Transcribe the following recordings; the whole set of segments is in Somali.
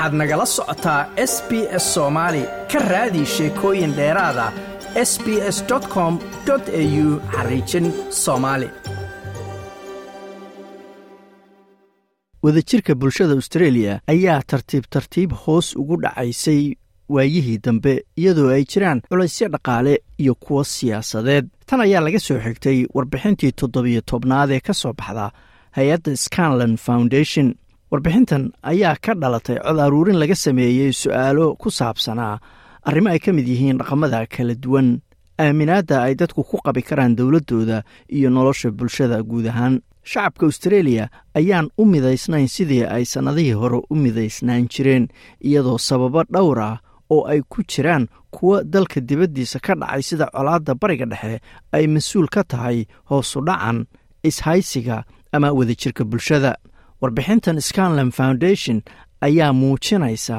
waxaad nagala socotaa s b s soomaali ka raadi sheekooyin dheeraada s b s com au xariijin soomaali wadajirka bulshada australia ayaa tartiib tartiib hoos ugu dhacaysay waayihii dambe iyadoo ay jiraan culaysyo dhaqaale iyo kuwo siyaasadeed. Tan ayaa laga soo xigtay warbixintii toddobiyo tobnaad ee ka soo baxda hay'adda scanland foundation warbixintan ayaa ka dhalatay cod aruurin laga sameeyey su'aalo ku saabsanaa arrimo ay ka mid yihiin dhaqamada kala duwan aaminaadda ay dadku ku qabi karaan dowladdooda iyo nolosha bulshada guud ahaan. Shacabka austareeliya ayaan u midaysnayn sidii ay sannadihii hore u midaysnaan jireen iyadoo sababo dhowr ah oo ay ku jiraan kuwa dalka dibaddiisa ka dhacay sida colaadda bariga dhexe ay mas'uul ka tahay hoosu dhacan ishaysiga ama wadajirka bulshada warbixintan scanland foundation ayaa muujinaysa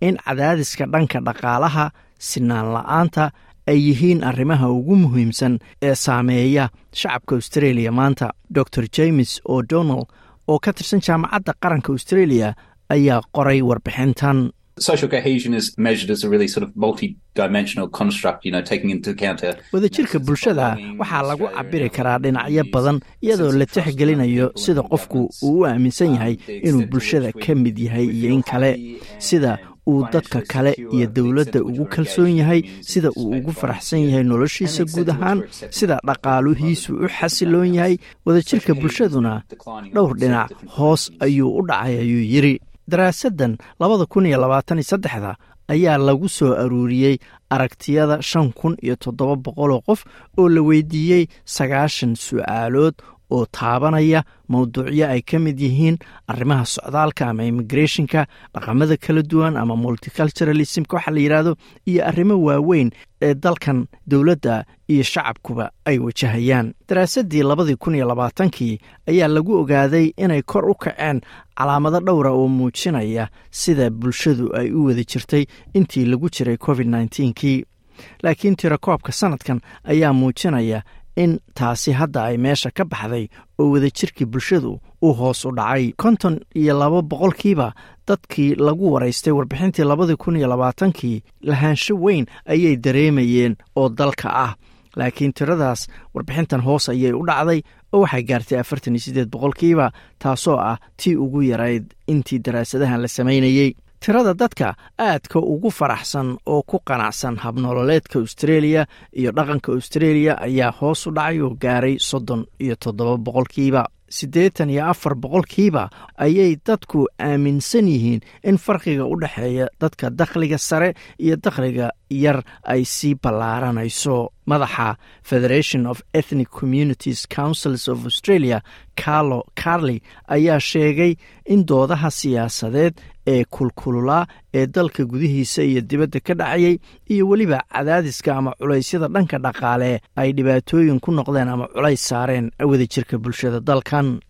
in cadaadiska dhanka dhaqaalaha sinaan la'aanta ay yihiin arrimaha ugu muhiimsan ee saameeya shacabka australia maanta. Dor james o'donald oo ka tirsan jaamacadda qaranka australia ayaa qoray warbixintan wadajirka bulshada waxaa lagu cabiri karaa dhinacyo badan iyadoo la tixgelinayo sida qofku uu u aaminsan yahay inuu bulshada ka mid yahay iyo in kale sida uu dadka kale iyo dowladda ugu kalsoon yahay sida uu ugu faraxsan yahay noloshiisa guud ahaan sida dhaqaaluhiisu u xasiloon yahay. Wadajirka bulshaduna dhowr dhinac hoos ayuu u dhacay ayuu yidri daraasaddan labada kun iyo labaatan saddexda ayaa lagu soo aruuriyey aragtiyada shan kun iyo toddoba boqoloo qof oo la weydiiyey sagaashan su'aalood oo taabanaya mawduucyo ay ka mid yihiin arrimaha socdaalka ama immigrathonka dhaqamada kala duwan ama multiculturalismka waxaa la yidhaahdo iyo arrimo waaweyn ee dalkan dowladda iyo shacabkuba ay wajahayaan. Daraasaddii labadii kun iyo labaatankii ayaa lagu ogaaday inay kor u kaceen calaamado dhowra oo muujinaya sida bulshadu ay u wada jirtay intii lagu jiray covid nneteen-kii laakiin tirakoobka sanadkan ayaa muujinaya in taasi hadda ay meesha ka baxday oo wadajirkii bulshadu uu hoos u dhacay. konton iyo laba boqolkiiba dadkii lagu waraystay warbixintii labadii kun iyo labaatankii lahaansho weyn ayay dareemayeen oo dalka ah. laakiin tiradaas warbixintan hoos ayay u dhacday oo waxay gaartay afartan iyo siddeed boqolkiiba taasoo ah tii ugu yarayd intii daraasadahan la samaynayey tirada dadka aadka ugu faraxsan oo ku qanacsan habnololeedka australia iyo dhaqanka australia ayaa hoos u dhacay oo gaaray soddon iyo toddoba boqolkiiba. Siddeetan iyo afar boqolkiiba ayay dadku aaminsan yihiin in farqiga u dhexeeya dadka dakhliga sare iyo dakhliga yar ay sii ballaaranayso madaxa federation of ethnic communities councils of australia carlo carley ayaa sheegay in doodaha siyaasadeed ee kulkululaa ee dalka gudihiisa iyo dibadda ka dhacayay iyo weliba cadaadiska ama culaysyada dhanka dhaqaale ay dhibaatooyin ku noqdeen ama culays saareen wadajirka bulshada dalkan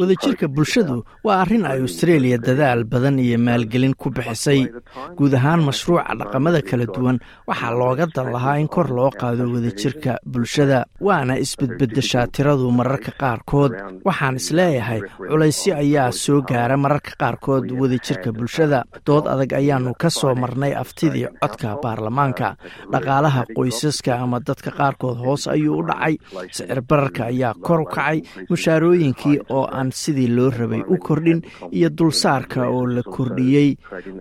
wadajirka bulshadu waa arrin ay australia dadaal badan iyo maalgelin ku bixisay guud ahaan mashruuca dhaqamada kala duwan waxaa looga dan lahaa in kor loo qaado wadajirka bulshada waana isbedbedeshaa tiradu mararka qaarkood. waxaan is leeyahay culaysyo ayaa soo gaara mararka qaarkood wadajirka bulshada. dood adag ayaanu ka soo marnay aftidii codka baarlamaanka. dhaqaalaha qoysaska ama dadka qaarkood hoos ayuu u dhacay. Sicir bararka ayaa kor u kacay mushaarooyinkii oo aan sidii loo rabay u kordhin iyo dulsaarka oo la kordhiyey.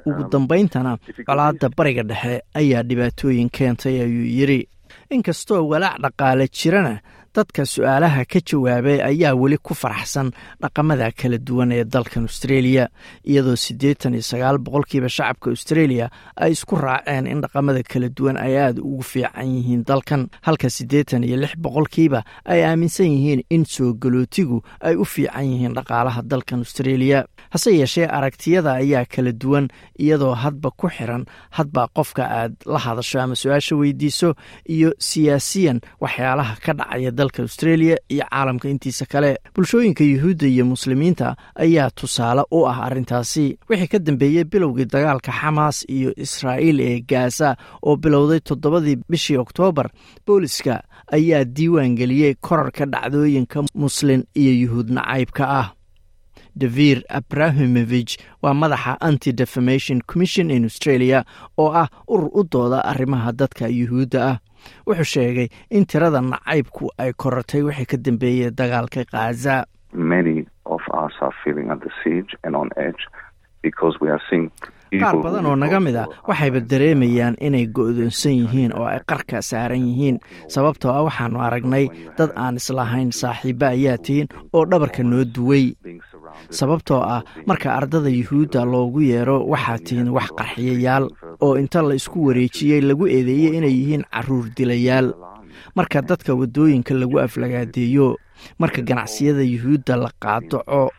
Ugu dambayntana colaadda bariga dhexe ayaa dhibaatooyin keentay ayuu yidri inkastoo walaac dhaqaale jirana dadka su'aalaha ka jawaabay ayaa weli ku faraxsan dhaqamada kala duwan ee dalkan australia iyadoo siddeetan iyo sagaal boqolkiiba shacabka australia ay isku raaceen in dhaqamada kala duwan ay aada ugu fiican yihiin dalkan halka siddeetan iyo lix boqolkiiba ay aaminsan yihiin in soo galootigu ay u fiican yihiin dhaqaalaha dalkan australia. Hase yeeshee aragtiyada ayaa kala duwan iyadoo hadba ku xiran hadba qofka aad la hadasho ama su'aasha weydiiso iyo siyaasiyan waxyaalaha ka dhacaya dalka australia iyo caalamka intiisa kale. Bulshooyinka yuhuudda iyo muslimiinta ayaa tusaale u ah arrintaasi. Wixii ka dambeeyey bilowgii dagaalka xamaas iyo israa'iil ee gaasa oo bilowday toddobadii bishii oktoobar booliska ayaa diiwaan geliyey korarka dhacdooyinka muslin iyo yuhuud nacaybka ah. Davir abrahimovich waa madaxa anti defamation commission in australia oo ah urur u dooda arrimaha dadka yuhuudda ah wuxuu sheegay in tirada nacaybku ay korartay wixii ka dambeeyey dagaalka khaza qaar badan oo naga mid a waxayba dareemayaan inay go'doonsan yihiin oo ay qarka saaran yihiin. Sababtoo ah waxaannu aragnay dad aan islahayn saaxiiba ayaa tihiin oo dhabarka noo duway sababtoo ah marka ardada yuhuudda loogu yeero waxaa tihiin wax qarxiyayaal oo inta la isku wareejiyey lagu eedeeyey inay yihiin carruur dilayaal. marka dadka waddooyinka lagu aflagaadeeyo marka ganacsiyada yuhuudda la qaadaco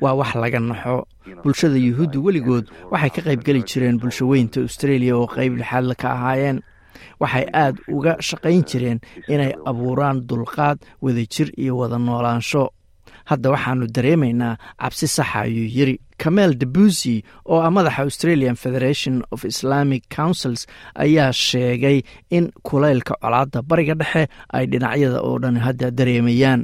waa wax laga naxo. bulshada yuhuudda weligood waxay ka qayb geli jireen bulshaweynta australia oo qayb lixaadla ka ahaayeen. waxay aad uga shaqayn jireen inay abuuraan dulqaad wadajir iyo wada noolaansho hadda waxaannu dareemaynaa cabsi saxa ayuu yiri kamel debusi oo ah madaxa australian federation of islamic councils ayaa sheegay in kulaylka colaadda bariga dhexe ay dhinacyada oo dhan hadda dareemayaan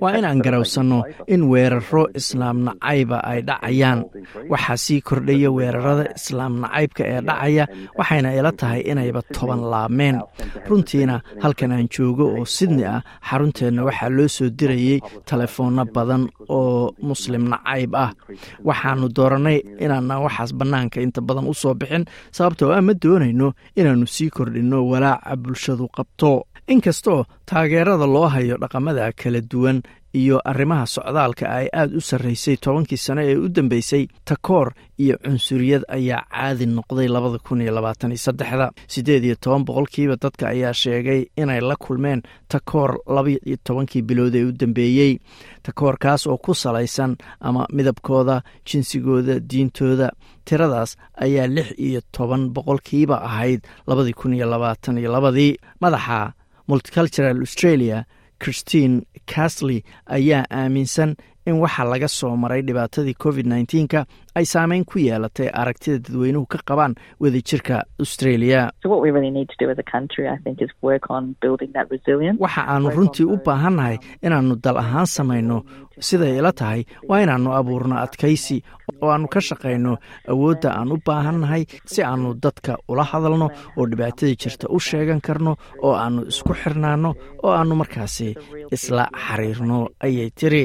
waa inaan garawsanno in weeraro islaam nacayba ay dhacayaan. Waxaa sii kordhaya weerarada islaam nacaybka ee dhacaya. waxayna ila tahay inayba toban laabmeen runtiina halkan aan joogo oo sidni ah xarunteenna waxaa loo soo dirayey telefoonno badan oo muslim nacayb ah. waxaannu doorannay inaanaan waxaas bannaanka inta badan u soo bixin sababtoo ah ma doonayno inaannu sii kordhinno walaaca bulshadu qabto. Inkastoo taageerada loo hayo dhaqamada kala duwan iyo arrimaha socdaalka ay aad u sarraysay tobankii sano ee u dambeysay takoor iyo cunsuriyad ayaa caadi noqday labada kun iyo labaatan iyo saddexda. Siddeed iyo toban boqolkiiba dadka ayaa sheegay inay la kulmeen takoor laba iyo tobankii bilood ee u dambeeyey takoorkaas oo ku salaysan ama midabkooda jinsigooda diintooda tiradaas ayaa lix iyo toban boqolkiiba ahayd labadii kun iyo labaatan iyo labadii. Madaxa multicultural australia christine casley ayaa aaminsan in waxa laga soo maray dhibaatadii covid nneteen-ka ay saameyn ku yeelatay aragtida dadweynuhu ka qabaan wadajirka australia. Waxa aanu runtii u baahannahay inaannu dal ahaan samayno. siday ila tahay waa inaannu abuurno adkaysi oo aannu ka shaqayno awoodda aan u baahannahay si aannu dadka ula hadalno oo dhibaatada jirta u sheegan karno oo aannu isku xirnaanno oo aannu markaasi isla xiriirno ayay tiri